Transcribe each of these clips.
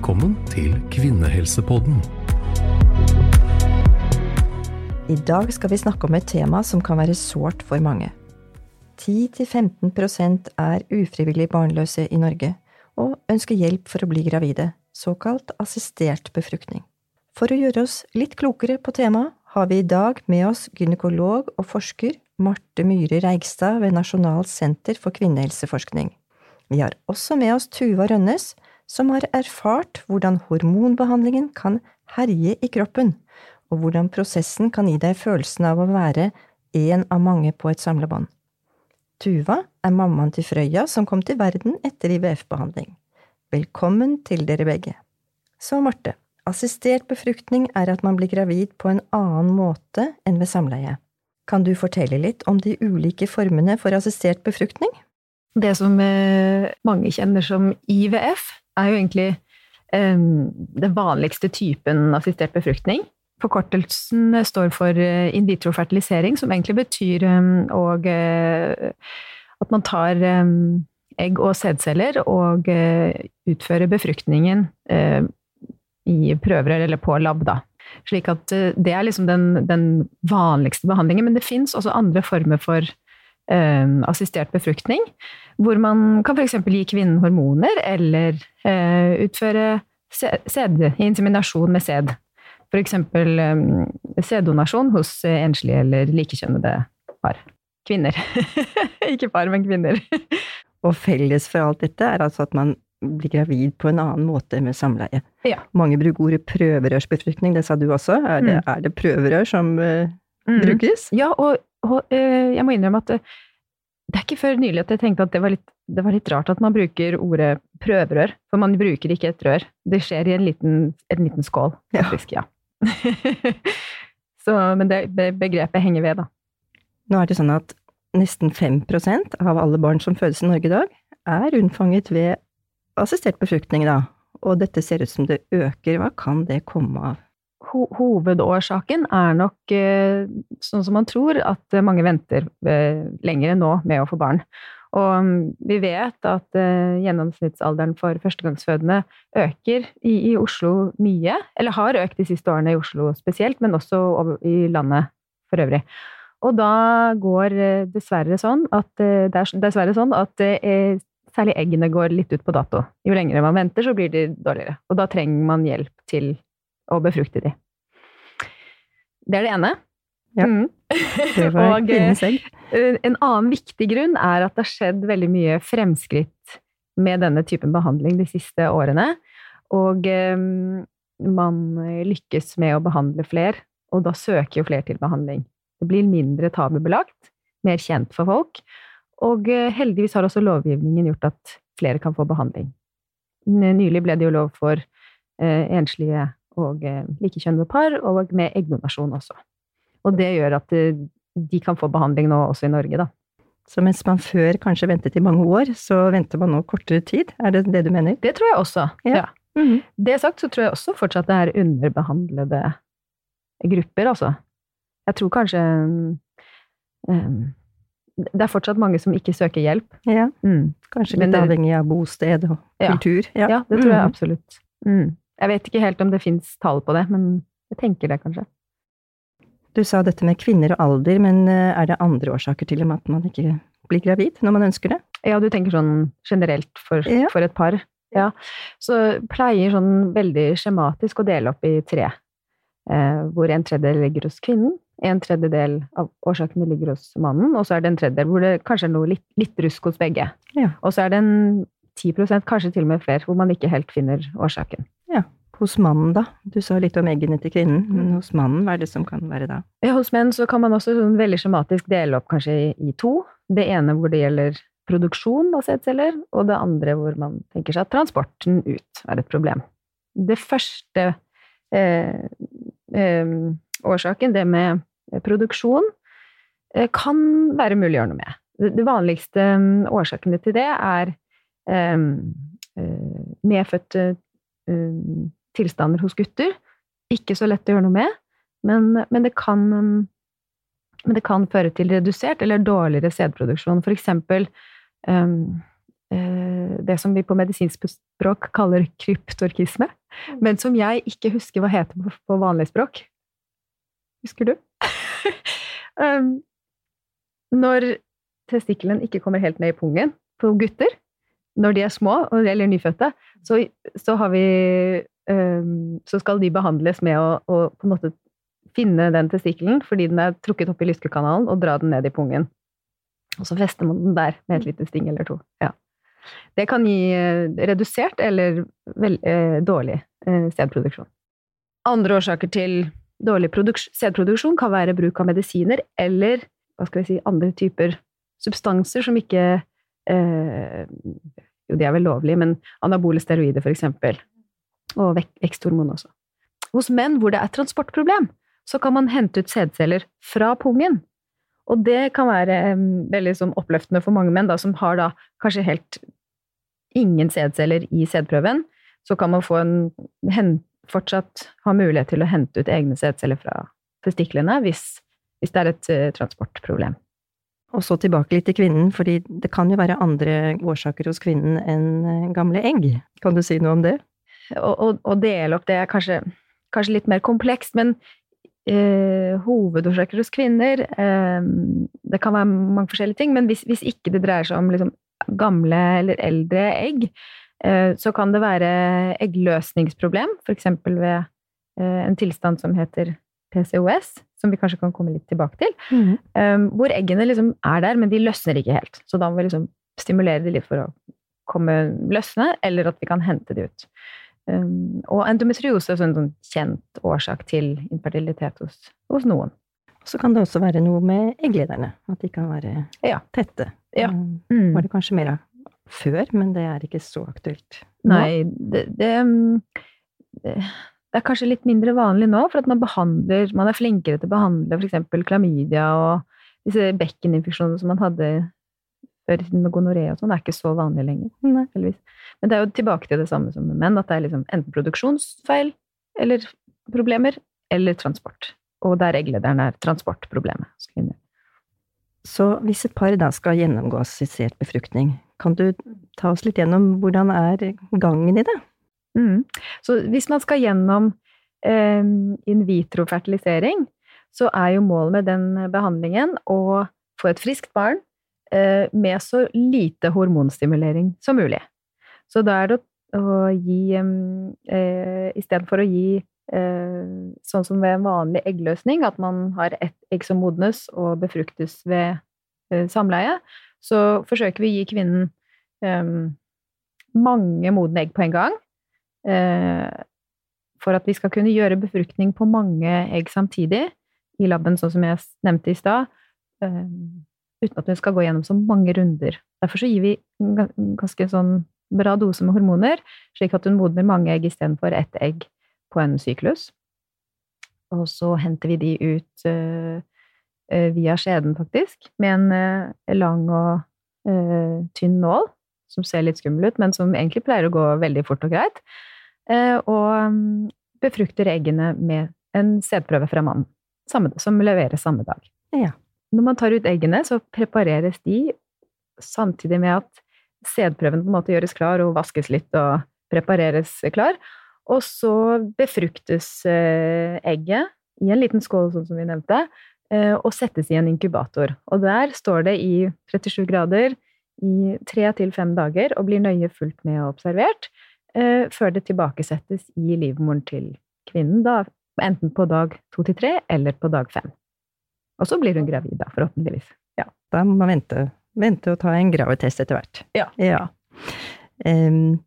Velkommen til Kvinnehelsepodden. I dag skal vi snakke om et tema som kan være sårt for mange. 10–15% er ufrivillig barnløse i Norge og ønsker hjelp for å bli gravide, såkalt assistert befruktning. For å gjøre oss litt klokere på temaet har vi i dag med oss gynekolog og forsker Marte Myhre Reigstad ved Nasjonalt senter for kvinnehelseforskning. Vi har også med oss Tuva Rønnes, som har erfart hvordan hormonbehandlingen kan herje i kroppen, og hvordan prosessen kan gi deg følelsen av å være en av mange på et samlebånd. Tuva er mammaen til Frøya som kom til verden etter IVF-behandling. Velkommen til dere begge. Så, Marte, assistert befruktning er at man blir gravid på en annen måte enn ved samleie. Kan du fortelle litt om de ulike formene for assistert befruktning? Det som eh, mange kjenner som IVF, er jo egentlig um, den vanligste typen assistert befruktning. Forkortelsen står for eh, in vitro fertilisering, som egentlig betyr og, at man tar egg og sædceller og utfører befruktningen i prøver eller på lab, da. Slik at det er liksom den, den vanligste behandlingen. Men det fins også andre former for assistert befruktning, hvor man kan f.eks. gi kvinnen hormoner eller eh, utføre sædinseminasjon med sæd. F.eks. Eh, sæddonasjon hos enslige eller likekjønnede par. Kvinner. Ikke par, men kvinner. Og felles for alt dette er altså at man blir gravid på en annen måte med samleie. Ja. Mange bruker ordet prøverørsbefruktning, det sa du også. Er det, mm. er det prøverør som uh, mm. brukes? Ja, og og eh, jeg må innrømme at det, det, er ikke før nylig at jeg tenkte at det var, litt, det var, litt, rart at man bruker ordet prøverør. For man bruker ikke et rør. Det skjer i en liten, en liten skål, faktisk. Ja. ja. Så, men det, begrepet henger ved, da. Nå er det sånn at nesten 5% av alle barn som fødes i Norge i dag, er unnfanget ved assistert befruktning, da. Og dette ser ut som det øker. Hva kan det komme av? Hovedårsaken er nok eh, sånn som man tror, at mange venter eh, lenger nå med å få barn. Og mm, vi vet at gjennomsnittsalderen for førstegangsfødende øker i, i, Oslo mye. Eller har økt de siste årene i Oslo spesielt, men også i landet for øvrig. Og da går dessverre sånn at, det er dessverre sånn at særlig eggene går litt ut på dato. Jo lengre man venter, så blir de dårligere. Og da trenger man hjelp til og befrukte de. Det er det ene. Ja, mm. det var og, kvinnens egg. Eh, en annen viktig grunn er at det har skjedd veldig mye fremskritt med denne typen behandling de siste årene. Og um, man lykkes med å behandle flere, og da søker jo flere til behandling. Det blir mindre tabubelagt, mer kjent for folk. Og heldigvis har også lovgivningen gjort at flere kan få behandling. Nylig ble det jo lov for eh, enslige og eh, likekjønnede par, og med eggdonasjon også. Og det gjør at eh, de kan få behandling nå også i Norge, da. Så mens man før kanskje ventet i mange år, så venter man nå kortere tid? Er det det du mener? Det tror jeg også, ja. ja. Mm -hmm. Det sagt så tror jeg også fortsatt det er underbehandlede grupper, altså. Jeg tror kanskje um, det er fortsatt mange som ikke søker hjelp. Ja, mm. Kanskje litt det, avhengig av bosted og kultur. Ja, ja det tror jeg mm. absolutt. Mm. Jeg vet ikke helt om det fins tall på det, men jeg tenker det, kanskje. Du sa dette med kvinner og alder, men eh, er det andre årsaker til at man ikke blir gravid når man ønsker det? Ja, du tenker sånn generelt for, ja. for et par. Ja. Så pleier sånn veldig skjematisk å dele opp i tre, eh, hvor en tredjedel ligger hos kvinnen, en tredjedel av årsakene ligger hos mannen, og så er det en tredjedel hvor det kanskje er noe litt, litt rusk hos begge. Ja. Og så er det en 10 kanskje til og med flere, hvor man ikke helt finner årsaken. Ja. Hos mannen, da? Du sa litt om eggene til kvinnen, men mm. hos mannen, hva er det som kan være da? Ja, hos menn så kan man også sånn veldig skjematisk dele opp kanskje i, i to. Det ene hvor det gjelder produksjon av sædceller, og det andre hvor man tenker seg at transporten ut er et problem. Det første eh, eh, årsaken, det med produksjon, eh, kan være mulig å gjøre noe med. De vanligste mm, årsakene til det er eh, eh, medfødte tilstander hos gutter. Ikke så lett å gjøre noe med, men, men, det kan, um, men, det kan føre til redusert eller dårligere sædproduksjon. For eksempel um, eh, det som vi på medisinsk språk kaller kryptorkisme, men som jeg ikke husker hva heter på, på vanlig språk. Husker du? um, når testikkelen ikke kommer helt ned i pungen på gutter, når de er små eller nyfødte, så, så, vi, um, så skal de behandles med å, å, på en måte finne den testikkelen fordi den er trukket opp i lyskekanalen, og dra den ned i pungen. Og så fester man den der med et lite sting eller to. Ja. Det kan gi eh, redusert eller vel, eh, dårlig eh, sædproduksjon. Andre årsaker til dårlig sædproduksjon kan være bruk av medisiner eller hva skal vi si, andre typer substanser som ikke eh, Jo, de er vel lovlige, men anabole steroider, for eksempel. Og veksthormon også. Hos menn hvor det er transportproblem, så kan man hente ut sædceller fra pungen. Og det kan være veldig sånn oppløftende for mange menn da, som har da kanskje helt ingen sædceller i sædprøven. Så kan man få en, hen, fortsatt ha mulighet til å hente ut egne sædceller fra testiklene hvis, hvis det er et uh, transportproblem. Og så tilbake litt til kvinnen, fordi det kan jo være andre årsaker hos kvinnen enn eh, gamle egg. Kan du si noe om det? Å dele opp det er kanskje, kanskje litt mer komplekst, men eh, hovedårsaker hos kvinner eh, Det kan være mange forskjellige ting, men hvis, hvis ikke det dreier seg om liksom, gamle eller eldre egg, eh, så kan det være eggløsningsproblem, f.eks. ved eh, en tilstand som heter PCOS, som vi kanskje kan komme litt tilbake til. Mm. Um, hvor eggene liksom er der, men de løsner ikke helt. Så da må vi liksom stimulere de litt for å komme løsne, eller at vi kan hente de ut. Um, og endometriose er en sånn kjent årsak til infertilitet hos, hos, noen. Så kan det også være noe med egglederne, at de kan være ja. tette. Ja. Mm. Var det kanskje mer av før, men det er ikke så aktuelt nå? Nei, det, det, det det er kanskje litt mindre vanlig nå, for at man behandler Man er flinkere til å behandle f.eks. klamydia og disse bekkeninfeksjonene som man hadde før i med gonoré og sånn, er ikke så vanlig lenger. Nei. Men det er jo tilbake til det samme som med menn, at det er liksom enten produksjonsfeil eller problemer, eller transport. Og der egglederen er transportproblemet. Så hvis et par da skal gjennomgå assistert befruktning, kan du ta oss litt gjennom hvordan er gangen i det? Mm. Så hvis man skal gjennom eh, in vitro-fertilisering, så er jo målet med den behandlingen å få et friskt barn eh, med så lite hormonstimulering som mulig. Så da er det å gi eh, Istedenfor å gi eh, sånn som ved en vanlig eggløsning, at man har ett egg som modnes og befruktes ved eh, samleie, så forsøker vi å gi kvinnen eh, mange modne egg på en gang for at vi skal kunne gjøre befruktning på mange egg samtidig i laben, sånn som jeg nevnte i stad, eh, uten at vi skal gå gjennom så mange runder. Derfor gir vi ganske sånn bra dose med hormoner, slik at hun modner mange egg istedenfor ett egg på en syklus. Og så henter vi de ut uh, via skjeden, faktisk, med en lang og tynn nål, som ser litt skummel ut, men som egentlig pleier å gå veldig fort og greit. Eh, og mm, befrukter eggene med en sædprøve fra mannen, som leveres samme dag. Ja. Når man tar ut eggene, så prepareres de samtidig med at sædprøven på en måte gjøres klar og vaskes litt og prepareres klar. Og så befruktes eh, egget i en liten skål, sånn som vi nevnte, eh, og settes i en inkubator. Og der står det i 37 grader i tre til fem dager og blir nøye fulgt med og observert eh, før det tilbakesettes i livmoren til kvinnen, da, enten på dag to til tre eller på dag fem. Og så blir hun gravid, da, forhåpentligvis. Ja. Da må man vente, vente og ta en gravidtest etter hvert. Ja. ja. Um,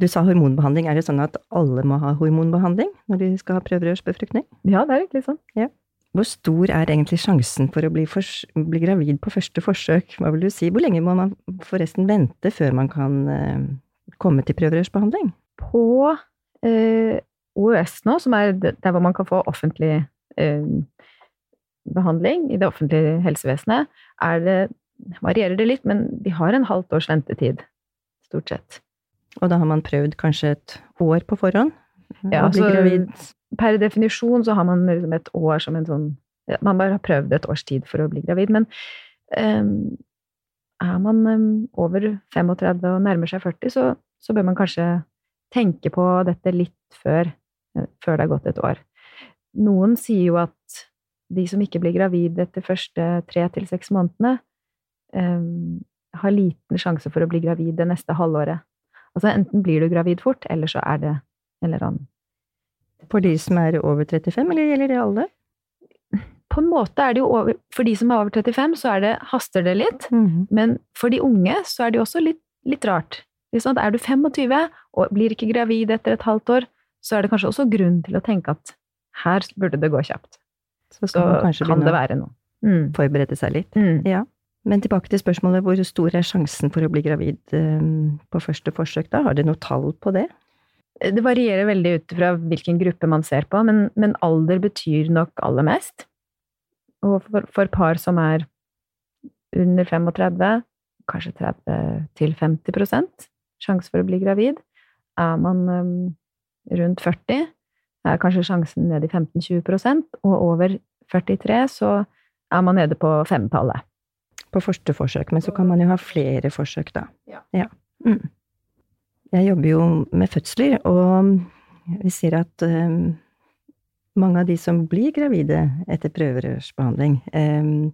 du sa hormonbehandling. Er det sånn at alle må ha hormonbehandling når de skal ha prøverørsbefruktning? Ja, det er egentlig sånn. Ja. Hvor stor er egentlig sjansen for å bli, for, bli, gravid på første forsøk? Hva vil du si? Hvor lenge må man forresten vente før man kan eh, komme til prøverørsbehandling? På eh, OUS nå, som er der hvor man kan få offentlig eh, behandling i det offentlige helsevesenet, er det varierer det litt, men de har en halvt års ventetid, stort sett. Og da har man prøvd kanskje et år på forhånd? Ja, altså, per definisjon så har man liksom et år som en sånn Man bare har prøvd et års tid for å bli gravid, men um, er man um, over 35 og nærmer seg 40, så, så, bør man kanskje tenke på dette litt før, eh, før det er gått et år. Noen sier jo at de som ikke blir gravid etter første tre til seks månedene, um, har liten sjanse for å bli gravid det neste halvåret. Altså enten blir du gravid fort, eller så er det en eller annen For de som er over 35, eller gjelder det alle? På en måte er det jo over For de som er over 35, så er det, haster det litt. Mm. Men for de unge så er det jo også litt, litt rart. Er du 25 og blir ikke gravid etter et halvt år, så er det kanskje også grunn til å tenke at her burde det gå kjapt. Så, så kan det være noe. Mm. Forberede seg litt. Mm. Ja. Men tilbake til spørsmålet hvor stor er sjansen for å bli gravid um, på første forsøk, da? Har dere noe tall på det? Det varierer veldig ut fra hvilken gruppe man ser på, men, men alder betyr nok aller mest. Og for, for, par som er under 35, kanskje 30 50% sjanse for å bli gravid. Er man um, rundt 40, er kanskje sjansen nede i 15-20% og over 43 så er man nede på femtallet på første forsøk, men så kan man jo ha flere forsøk, da. Ja. ja. Mm. Jeg jobber jo med fødsler, og vi ser at um, mange av de som blir gravide etter prøverørsbehandling, um,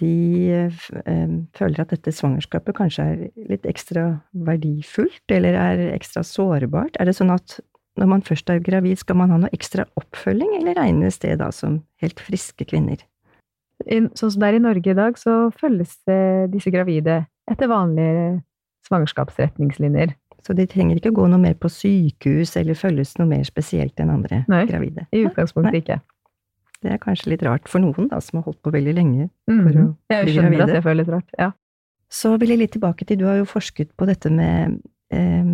de um, føler at dette svangerskapet kanskje er litt ekstra verdifullt, eller er ekstra sårbart. Er det sånn at når man først er gravid, skal man ha noe ekstra oppfølging, eller regnes det da som helt friske kvinner? sånn som det er i Norge i dag, så følges disse gravide etter vanlige svangerskapsretningslinjer. Så de trenger ikke gå noe mer på sykehus eller følges noe mer spesielt enn andre Nei, gravide? i utgangspunktet Nei. ikke. Det er kanskje litt rart for noen, da, som har holdt på veldig lenge mm. for å mm. bli gravide. Jeg skjønner at det føles rart, ja. Så vil jeg litt tilbake til, du har jo forsket på dette med eh,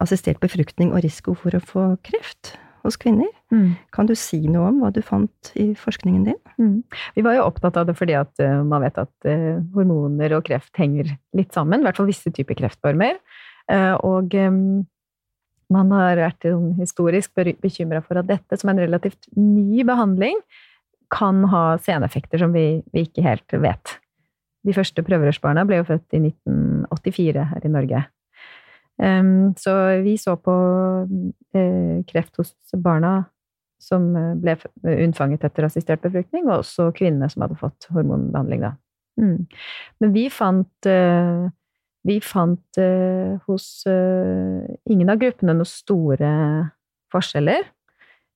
assistert befruktning og risiko for å få kreft hos kvinner. Mm. Kan du si noe om hva du fant i forskningen din? Mm. Vi var jo opptatt av det fordi at uh, man vet at uh, hormoner og kreft henger litt sammen. I hvert fall visse typer kreftformer. Uh, og man har vært historisk bekymra for at dette, som er en relativt ny behandling, kan ha seneffekter som vi, vi ikke helt vet. De første prøverørsbarna ble jo født i 1984 her i Norge. Så vi så på uh, kreft hos barna som eh, ble unnfanget etter assistert befruktning, og også kvinnene som hadde fått hormonbehandling, da. Mm. Men vi fant vi fant uh, hos ingen av gruppene noen store forskjeller.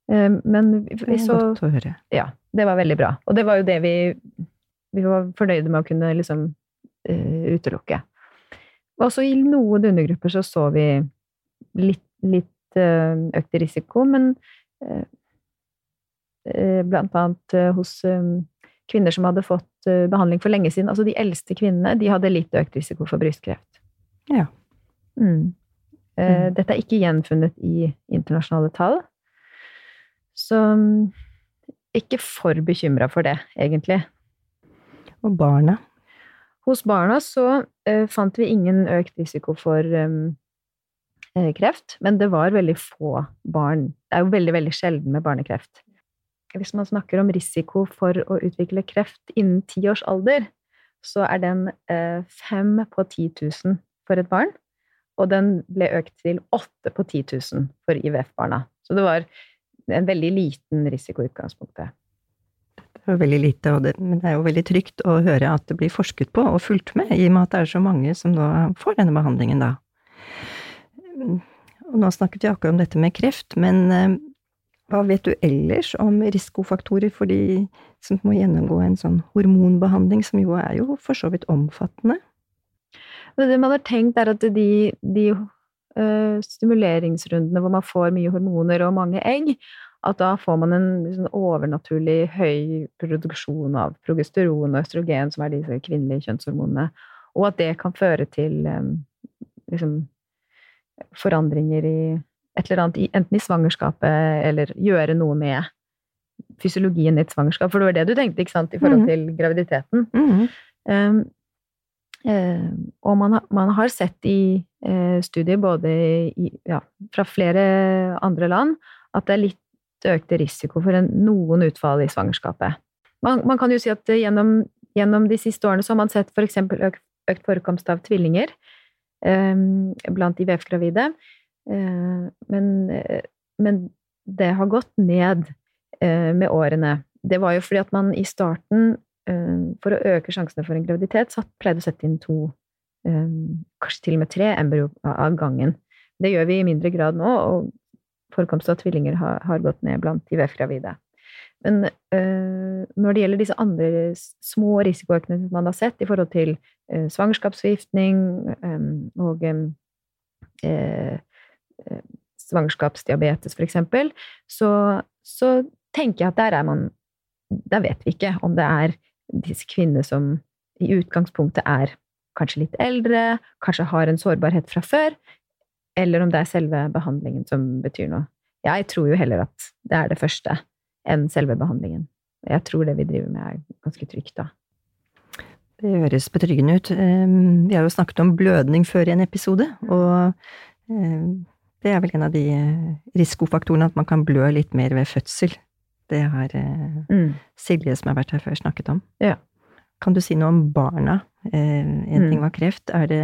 men vi, vi så Godt å høre. Ja, det var veldig bra. Og det var jo det vi Vi var fornøyde med å kunne liksom utelukke. Også i noen undergrupper så så vi litt, litt økt risiko, men blant annet hos kvinner som hadde fått behandling for lenge siden. Altså de eldste kvinnene, de hadde litt økt risiko for brystkreft. Ja. Mm. Mm. Dette er ikke gjenfunnet i internasjonale tall. Så mm, ikke for bekymra for det, egentlig. Og barna? Hos barna så uh, fant vi ingen økt risiko for um, kreft, men det var veldig få barn. Det er jo veldig, veldig sjelden med barnekreft. Hvis man snakker om risiko for å utvikle kreft innen ti års alder, så er den uh, fem på 10 000 for et barn. Og den ble økt til åtte på 10 000 for IVF-barna. Så det var en veldig liten risiko i utgangspunktet. Det er veldig lite, det, men det er jo veldig trygt å høre at det blir forsket på og fulgt med, i og med at det er så mange som nå får denne behandlingen, da. Og nå snakket vi akkurat om dette med kreft, men eh, hva vet du ellers om risikofaktorer for de som må gjennomgå en sånn hormonbehandling, som jo er jo for så vidt omfattende? Det man har tenkt, er at de, de uh, stimuleringsrundene hvor man får mye hormoner og mange egg, at da får man en sånn overnaturlig høy produksjon av progesteron og østrogen, som er disse kvinnelige kjønnshormonene, og at det kan føre til liksom, forandringer i et eller annet, enten i svangerskapet eller gjøre noe med fysiologien i et svangerskap. For det var det du tenkte ikke sant, i forhold mhm. til graviditeten. Mm -hmm. um, uh, og man har, man har, sett i uh, studier både i, ja, fra flere andre land at det er litt økte risiko for en, noen utfall i svangerskapet. Man, man, kan jo si at gjennom, gjennom, de siste årene så har man sett f.eks. økt økt forekomst av tvillinger blant IVF-gravide. Men, men, det har gått ned med årene. Det var jo fordi at man i starten, for å øke sjansene for en graviditet, satt, pleide å sette inn to, kanskje til og med tre embryo av gangen. Det gjør vi i mindre grad nå, og forekomst av tvillinger har, har gått ned blant IVF-gravide. Men øh, når det gjelder disse andre små risikoøkene man har sett i forhold til svangerskapsforgiftning og svangerskapsdiabetes, for eksempel, så, så, tenker jeg at der er man Der vet vi ikke om det er disse kvinnene som i utgangspunktet er kanskje litt eldre, kanskje har en sårbarhet fra før, eller om det er selve behandlingen som betyr noe. Jeg tror jo heller at det er det første enn selve behandlingen. Jeg tror det vi driver med, er ganske trygt, da. Det høres betryggende ut. Vi har jo snakket om blødning før i en episode, og ehm, det er vel en av de eh, risikofaktorene at man kan blø litt mer ved fødsel. Det har eh, mm. Silje, som har vært her før, snakket om. Ja. Kan du si noe om barna? Eh, en ting mm. var kreft. Er det,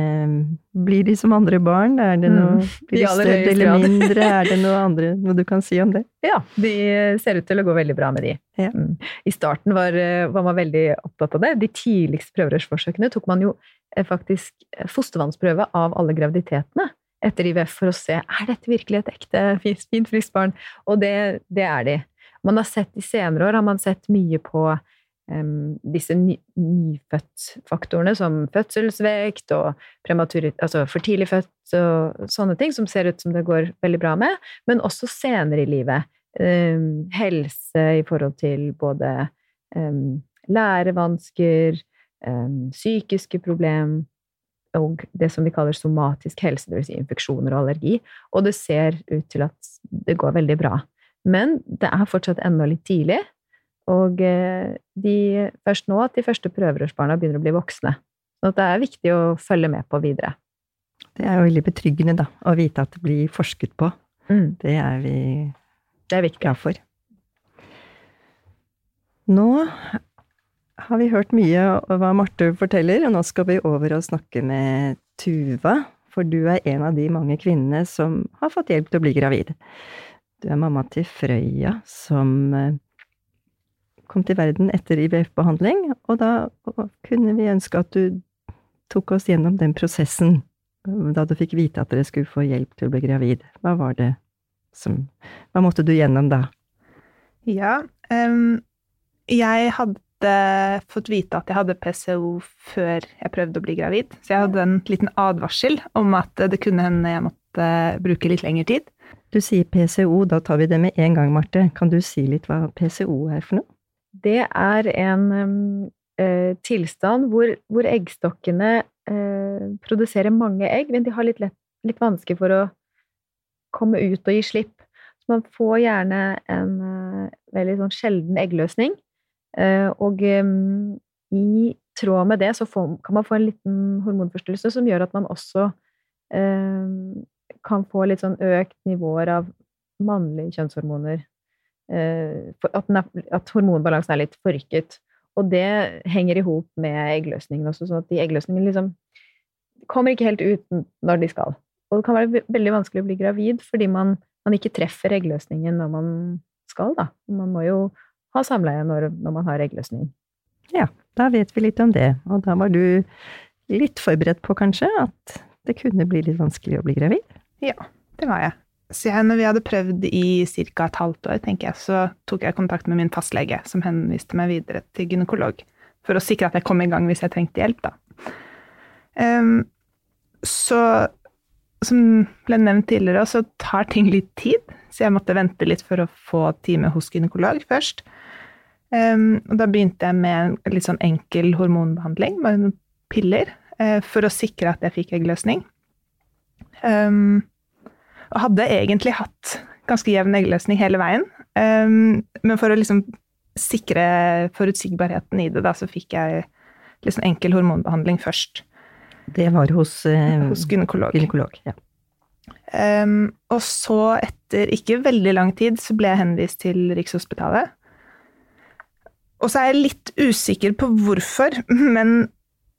blir de som andre barn? Er det noe, mm. blir de større eller mindre? Er det noe andre, noe du kan si om det? Ja, de ser ut til å gå veldig bra med de. Ja. Mm. I starten var, var, man veldig opptatt av det. De tidligste prøverørsforsøkene tok man jo faktisk fostervannsprøve av alle graviditetene etter IVF for å se er dette virkelig et ekte, fint, friskt barn. Og det, det er de. Man har sett I senere år har man sett mye på disse ny, nyfødtfaktorene som fødselsvekt og altså for tidlig født og sånne ting, som ser ut som det går veldig bra med, men også senere i livet. Um, helse i forhold til både um, lærevansker, um, psykiske problem og det som vi kaller somatisk helse, dvs. Si infeksjoner og allergi. Og det ser ut til at det går veldig bra. Men det er fortsatt ennå litt tidlig. Og eh, de, først nå at de første prøverørsbarna begynner å bli voksne. Så det er viktig å følge med på videre. Det er jo veldig betryggende, da, å vite at det blir forsket på. Mm. Det er vi det er glad for. Nå har vi hørt mye av hva Marte forteller, og nå skal vi over og snakke med Tuva. For du er en av de mange kvinnene som har fått hjelp til å bli gravid. Du er mamma til Frøya, som eh, kom til verden etter IVF-behandling, og da kunne vi ønske at du tok oss gjennom den prosessen da du fikk vite at dere skulle få hjelp til å bli gravid. Hva var det som Hva måtte du gjennom da? Ja, um, jeg hadde fått vite at jeg hadde PCO før jeg prøvde å bli gravid, så jeg hadde en liten advarsel om at det kunne hende jeg måtte bruke litt lengre tid. Du sier PCO, da tar vi det med en gang, Marte. Kan du si litt hva PCO er for noe? det er en uh, tilstand hvor, hvor eggstokkene uh, produserer mange egg, men de har litt, lett, litt vanskelig for å komme ut og gi slipp. Så man får gjerne en uh, veldig sånn sjelden eggløsning. Og um, i tråd med det så kan man få en liten hormonforstyrrelse som gjør at man også kan få litt sånn økt nivåer av mannlige kjønnshormoner Eh, at, at hormonbalansen er litt forrykket. Og det henger i hop med eggløsningen også, sånn at de eggløsningene liksom kommer ikke helt ut når de skal. Og det kan være veldig vanskelig å bli gravid fordi man, man ikke treffer eggløsningen når man skal, da. Man må jo ha samleie når, når man har eggløsning. Ja, da vet vi litt om det. Og da var du litt forberedt på, kanskje, at det kunne bli litt vanskelig å bli gravid? Ja, det var jeg. Så jeg, når vi hadde prøvd i ca. et halvt år, tenker jeg, så tok jeg kontakt med min fastlege, som henviste meg videre til gynekolog, for å sikre at jeg kom i gang hvis jeg trengte hjelp, da. Um, så som ble nevnt tidligere, så tar ting litt tid, så jeg måtte vente litt for å få time hos gynekolog først. Um, og da begynte jeg med en litt sånn enkel hormonbehandling, med noen piller, uh, for å sikre at jeg fikk eggløsning. Um, og hadde egentlig hatt ganske jevn eggløsning hele veien. Um, men for å liksom sikre forutsigbarheten i det, da, så fikk jeg liksom enkel hormonbehandling først. Det var hos, eh, hos gynekolog. gynekolog ja. um, og så, etter ikke veldig lang tid, så ble jeg henvist til Rikshospitalet. Og så er jeg litt usikker på hvorfor, men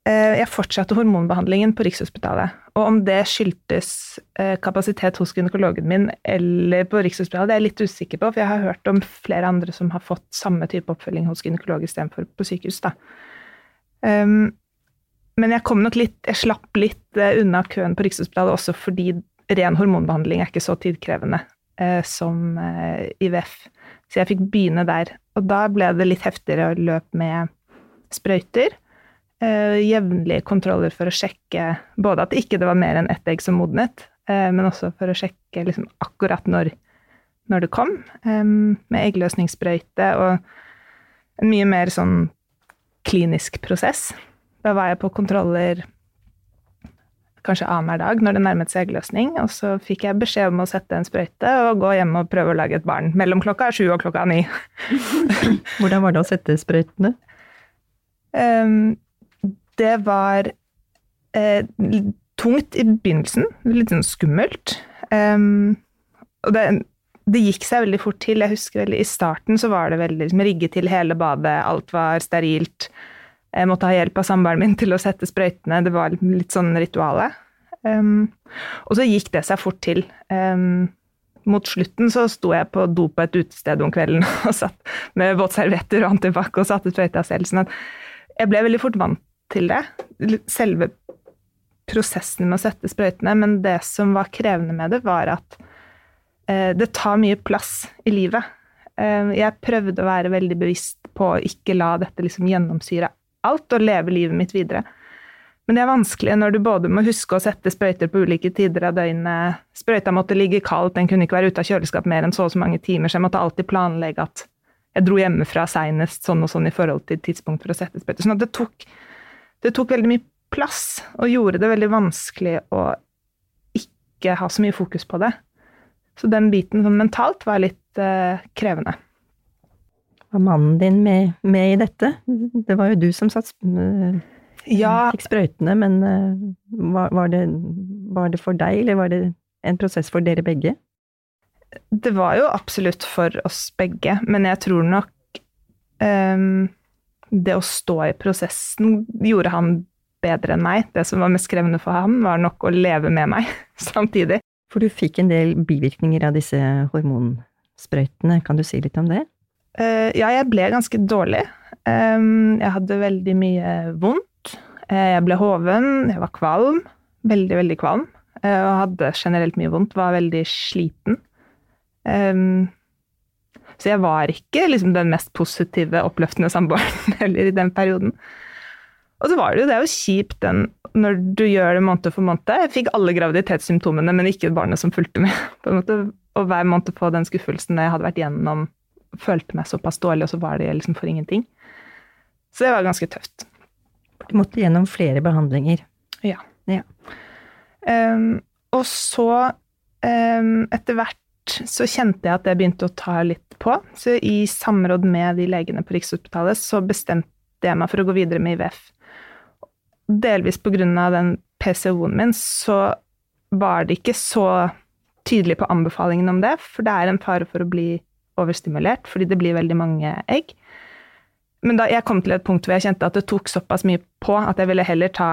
eh, jeg fortsatte hormonbehandlingen på Rikshospitalet. Og om det skyldtes eh, kapasitet hos gynekologen min eller på Rikshospitalet, det er jeg litt usikker på, for jeg har hørt om flere andre som har fått samme type oppfølging hos gynekolog istedenfor på sykehus. da. Um, men jeg kom nok litt, jeg slapp litt uh, unna køen på Rikshospitalet også fordi ren hormonbehandling er ikke så tidkrevende eh, som eh, IVF. Så jeg fikk begynne der. Og da ble det litt heftigere løp med sprøyter. Jevnlige kontroller for å sjekke både at ikke det var mer enn ett egg som modnet, men også for å sjekke liksom, akkurat når, når, det kom. Um, med eggløsningssprøyte og en mye mer sånn klinisk prosess. Da var jeg på kontroller kanskje annenhver dag når det nærmet seg eggløsning. Og så fikk jeg beskjed om å sette en sprøyte og gå hjem og prøve å lage et barn mellom klokka sju og klokka ni. Hvordan var det å sette sprøytene? Um, det var eh, tungt i begynnelsen. Litt sånn skummelt. Um, og det, det, gikk seg veldig fort til. Jeg husker veldig, I starten så var det veldig liksom, rigget til hele badet, alt var sterilt. Jeg måtte ha hjelp av samboeren min til å sette sprøytene. Det var litt sånn rituale. Um, og så gikk det seg fort til. Um, mot slutten så sto jeg på do på et utested om kvelden og satt med våtservietter og antibac og satte sprøyta selv. sånn at jeg ble veldig fort vant til det. Selve prosessen med å sette sprøytene. Men det som var krevende med det, var at uh, det tar mye plass i livet. Jeg prøvde å være veldig bevisst på å ikke la dette liksom gjennomsyre alt og leve livet mitt videre. Men det er vanskelig når du både må huske å sette sprøyter på ulike tider av døgnet. Sprøyta måtte ligge kaldt, den kunne ikke være ute av kjøleskap mer enn så og så mange timer, så jeg måtte alltid planlegge at jeg dro hjemmefra seinest sånn og sånn i forhold til tidspunkt for å sette sprøyter. Sånn at det tok, det tok veldig mye plass, og gjorde det veldig vanskelig å ikke ha så mye fokus på det. Så den biten sånn mentalt var litt eh, krevende. Var mannen din med, med, i dette? Det var jo du som satt eh, ja. fikk sprøytene, men eh, var, var, det, var, det, for deg, eller var det en prosess for dere begge? Det var jo absolutt for oss begge, men jeg tror nok um, det å stå i prosessen gjorde han bedre enn meg. Det som var mest krevende for ham, var nok å leve med meg samtidig. For du fikk en del bivirkninger av disse hormonsprøytene, kan du si litt om det? Uh, ja, jeg ble ganske dårlig. Jeg hadde veldig mye vondt. Uh, jeg ble hoven, jeg var kvalm. Veldig, veldig kvalm. Uh, og hadde generelt mye vondt. Var veldig sliten. Så jeg var ikke liksom, den mest positive, oppløftende samboeren heller i den perioden. Og så var det jo det er kjipt den, når du gjør det måned for måned. Jeg fikk alle graviditetssymptomene, men ikke barnet som fulgte med. på en måte, Og hver måned få den skuffelsen jeg hadde vært gjennom følte meg såpass dårlig, og så var det liksom for ingenting. Så det var ganske tøft. Du måtte gjennom flere behandlinger. Ja. ja. Um, og så, um, etter hvert, så kjente jeg at det begynte å ta litt på. Så i samråd med de legene på Rikshospitalet så bestemte jeg meg for å gå videre med IVF. Delvis på grunn av den PCO-en min, så var det ikke så tydelig på anbefalingen om det, for det er en fare for å bli overstimulert, fordi det blir veldig mange egg. Men da jeg kom til et punkt hvor jeg kjente at det tok såpass mye på at jeg ville heller ta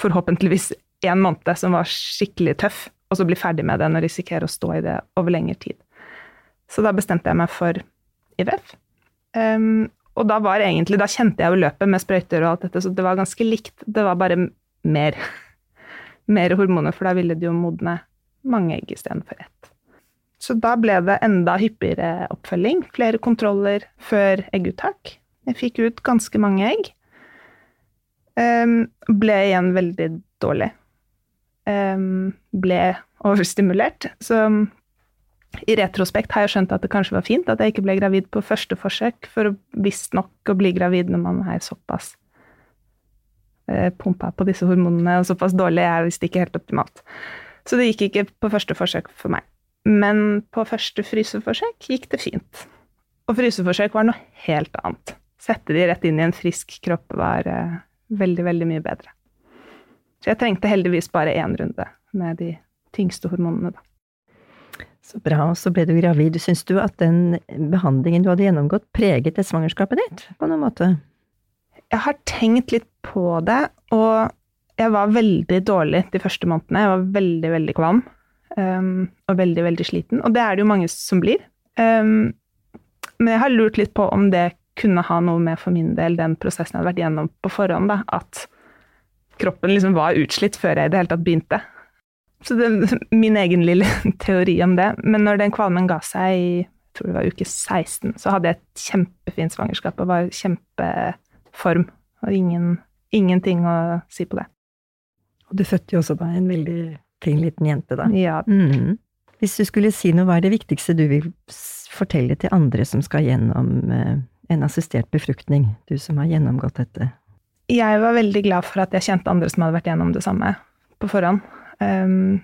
forhåpentligvis én måned som var skikkelig tøff, og så bli ferdig med enn å risikere å stå i det over lengre tid. Så da bestemte jeg meg for IVF. Um, og da var egentlig, da kjente jeg jo løpet med sprøyter og alt dette, så det var ganske likt. Det var bare mer, mer hormoner, for da ville det jo modne mange egg istedenfor ett. Så da ble det enda hyppigere oppfølging. Flere kontroller før egguttak. Jeg fikk ut ganske mange egg. Um, ble igjen veldig dårlig. Um, ble overstimulert. Så i retrospekt har jeg skjønt at det kanskje var fint at jeg ikke ble gravid på første forsøk, for visstnok å bli gravid når man er såpass uh, pumpa på disse hormonene og såpass dårlig, er visst ikke helt optimalt. Så det gikk ikke på første forsøk for meg. Men på første fryseforsøk gikk det fint. Og fryseforsøk var noe helt annet. Sette de rett inn i en frisk kropp var uh, veldig, veldig mye bedre. Så jeg trengte heldigvis bare én runde med de tyngste hormonene, da. Så bra. Og så ble du gravid. Syns du at den behandlingen du hadde gjennomgått, preget det svangerskapet ditt på noen måte? Jeg har tenkt litt på det, og jeg var veldig dårlig de første månedene. Jeg var veldig, veldig kvalm. Um, og veldig, veldig sliten. Og det er det jo mange som blir. Um, men jeg har lurt litt på om det kunne ha noe med for min del den prosessen jeg hadde vært gjennom på forhånd. Da, at kroppen liksom var utslitt før jeg i det hele tatt begynte. Så det er min egen lille teori om det. Men når den kvalmen ga seg i jeg tror det var uke 16, så hadde jeg et kjempefint svangerskap og var kjempeform. Og ingen, ingenting å si på det. Og du fødte jo også da en veldig fin liten jente, da. Ja, Mm. Hvis du skulle si noe, hva er det viktigste du vil fortelle til andre som skal gjennom eh, en assistert befruktning, du som har gjennomgått dette? jeg var veldig glad for at jeg kjente andre som hadde vært gjennom det samme på forhånd. Um,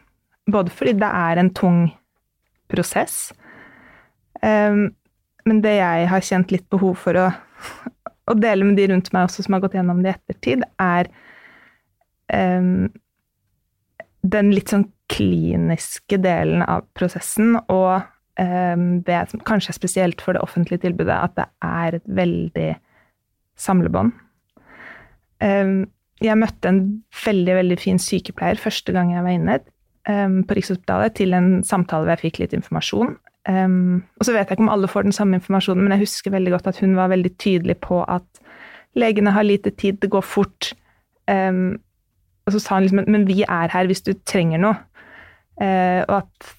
både fordi det er en tung prosess, um, men det jeg har kjent litt behov for å, å dele med de rundt meg også som har gått gjennom det i ettertid, er um, den litt sånn kliniske delen av prosessen, og det som kanskje er spesielt for det offentlige tilbudet, at det er et veldig samlebånd. Um, jeg møtte en veldig veldig fin sykepleier første gang jeg var inne um, på Rikshospitalet, til en samtale hvor jeg fikk litt informasjon. Og så vet jeg ikke om alle får den samme informasjonen, men jeg husker veldig godt at hun var veldig tydelig på at legene har lite tid, det går fort. Um, og så sa han liksom men vi er her hvis du trenger noe. Eh, og at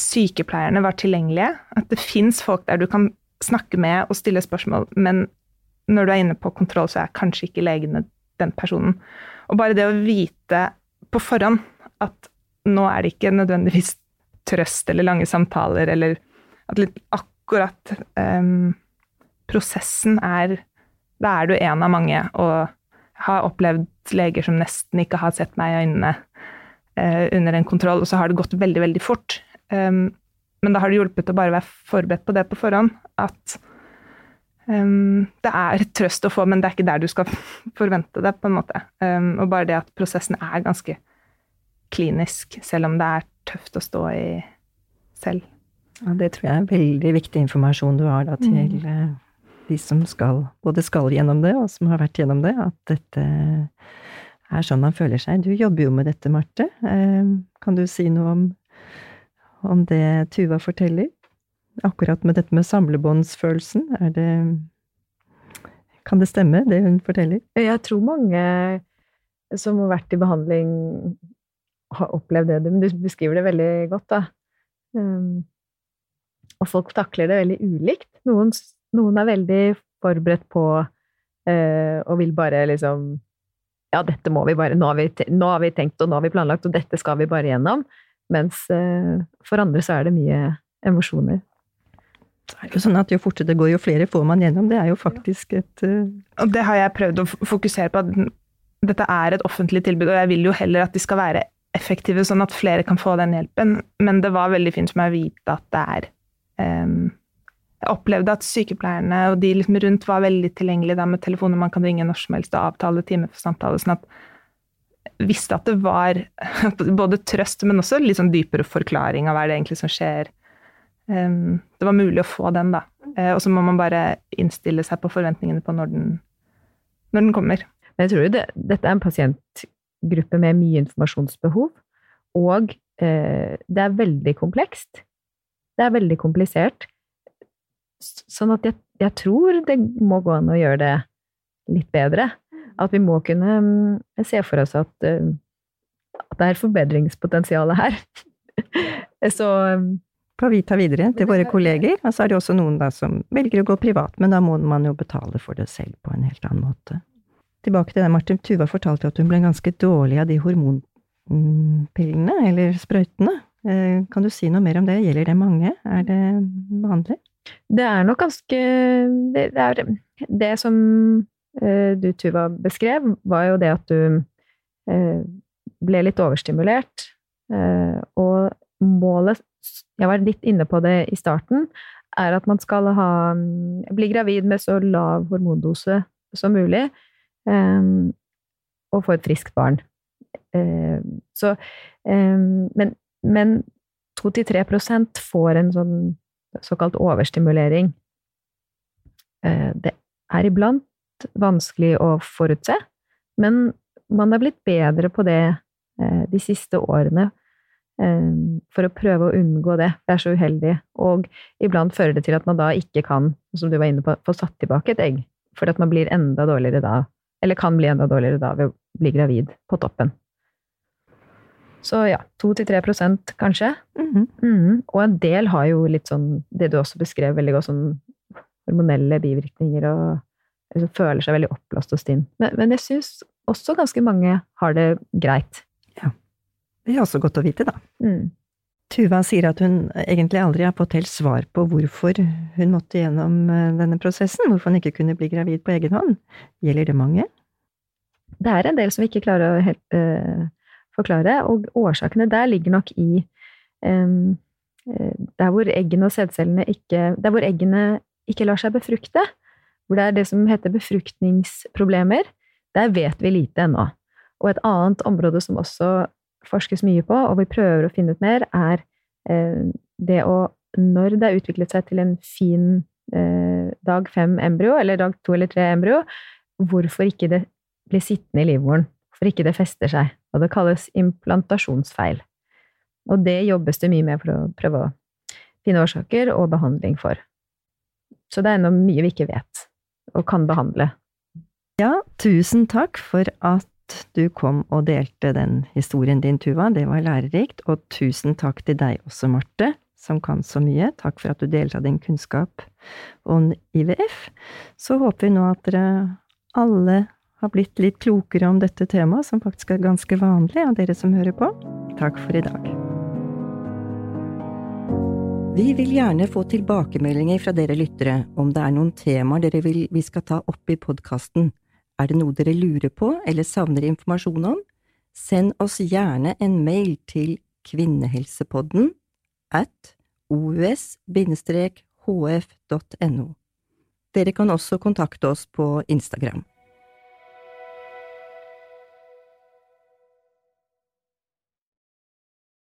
sykepleierne var tilgjengelige. At det fins folk der du kan snakke med og stille spørsmål, men når du er inne på kontroll, så er kanskje ikke legene den personen. Og bare det å vite på forhånd at nå er det ikke nødvendigvis trøst eller lange samtaler, eller at litt akkurat um, prosessen er Da er du en av mange, og har opplevd leger som nesten ikke har sett meg i øynene eh, under en kontroll, og så har det gått veldig, veldig fort. Um, men da har det hjulpet å bare være forberedt på det på forhånd. At Um, det er trøst å få, men det er ikke der du skal forvente det. på en måte. Um, og bare det at prosessen er ganske klinisk, selv om det er tøft å stå i selv. Ja, det tror jeg er veldig viktig informasjon du har da til Mm. Eh, de som skal, både skal gjennom det, og som har vært gjennom det, at dette er sånn man føler seg. Du jobber jo med dette, Marte. Eh, kan du si noe om, om det Tuva forteller? Akkurat med dette med samlebåndsfølelsen, er det Kan det stemme, det hun forteller? Jeg tror mange som har vært i behandling, har opplevd det. Men du beskriver det veldig godt, da. Um, og folk takler det veldig ulikt. Noen, noen er veldig forberedt på eh, og vil bare liksom Ja, dette må vi bare nå har vi, nå har vi tenkt, og nå har vi planlagt, og dette skal vi bare gjennom. Mens eh, for andre så er det mye emosjoner. Så er det jo sånn at jo fortere det går, jo flere får man gjennom. Det er jo faktisk et uh... Og det har jeg prøvd å fokusere på. at Dette er et offentlig tilbud, og jeg vil jo heller at de skal være effektive, sånn at flere kan få den hjelpen. Men det var veldig fint for meg å vite at det er em, Jeg opplevde at sykepleierne og de liksom rundt var veldig tilgjengelige med telefoner man kan ringe når som helst og avtale time for samtale. sånn at visste at det var både trøst, men også litt sånn dypere forklaring av hva det egentlig som skjer. Em, det var mulig å få den, da. Eh, og så må man bare innstille seg på forventningene på når den, når den kommer. Men jeg tror jo det, dette er en pasientgruppe med mye informasjonsbehov, og eh, det er veldig komplekst. Det er veldig komplisert. Sånn at jeg, jeg tror det må gå an å gjøre det litt bedre. At vi må kunne mm, se for oss at, eh, at det er forbedringspotensial her. Så mm, vi ta videre til våre kolleger. Og så er det også noen da som velger å gå privat, men da må man jo betale for det selv på en helt annen måte. Tilbake til det Martin. Tuva fortalte at hun ble ganske dårlig av de hormonpillene, eller sprøytene. Eh, Kan du si noe mer om det? Gjelder det mange? Er det vanlig? Det er nok ganske Det, det, er, det som eh, du, Tuva, beskrev, var jo det at du eh, ble litt overstimulert. Eh, og målet Jeg var litt inne på det i starten. Er at man skal ha, bli gravid med så lav hormondose som mulig. eh, og få et friskt barn. Eh, så eh, Men, men 2-3 får en sånn såkalt overstimulering. Eh, Det er iblant vanskelig å forutse, men man er blitt bedre på det eh, de siste årene eh, for å prøve å unngå det. Det er så uheldig. Og iblant fører det til at man da ikke kan, som du var inne på, få satt tilbake et egg. For at man blir enda dårligere da, eller kan bli enda dårligere da ved å bli gravid på toppen. Så ja, 2-3 prosent kanskje. Mm -hmm. Og en del har jo litt sånn, det du også beskrev veldig godt, sånn hormonelle bivirkninger og liksom føler seg veldig oppblåst og stinn. Men, men jeg syns også ganske mange har det greit. Ja. Det er også godt å vite, da. Mm. Tuva sier at hun egentlig aldri har fått helt svar på hvorfor hun måtte gjennom eh, denne prosessen, hvorfor hun ikke kunne bli gravid på egen hånd. Gjelder det mange? Det er en del som ikke klarer å helt, eh, forklare, og årsakene der ligger nok i um, der hvor eggene og sædcellene ikke Der hvor eggene ikke lar seg befrukte, hvor det er det som heter befruktningsproblemer, der vet vi lite ennå. Og et annet område som også forskes mye på, og vi prøver å finne ut mer, er eh, det å Når det har utviklet seg til en fin eh, dag fem embryo, eller dag to eller tre embryo, hvorfor ikke det blir sittende i livmoren? Hvorfor ikke det fester seg? Og det kalles implantasjonsfeil. Og det jobbes det mye med for å prøve å finne årsaker og behandling for. Så det er ennå mye vi ikke vet, og kan behandle. Ja, tusen takk for at du kom og delte den historien din, Tuva. Det var lærerikt. Og tusen takk til deg også, Marte, som kan så mye. Takk for at du delte av din kunnskap om IVF. Så håper vi nå at dere alle har blitt litt klokere om dette temaet, som faktisk er ganske vanlig av dere som hører på. Takk for i dag. Vi vil gjerne få tilbakemeldinger fra dere lyttere om det er noen temaer dere vil vi skal ta opp i podkasten. Er det noe dere lurer på eller savner informasjon om? Send oss gjerne en mail til kvinnehelsepodden at os-hf.no. Dere kan også kontakte oss på Instagram.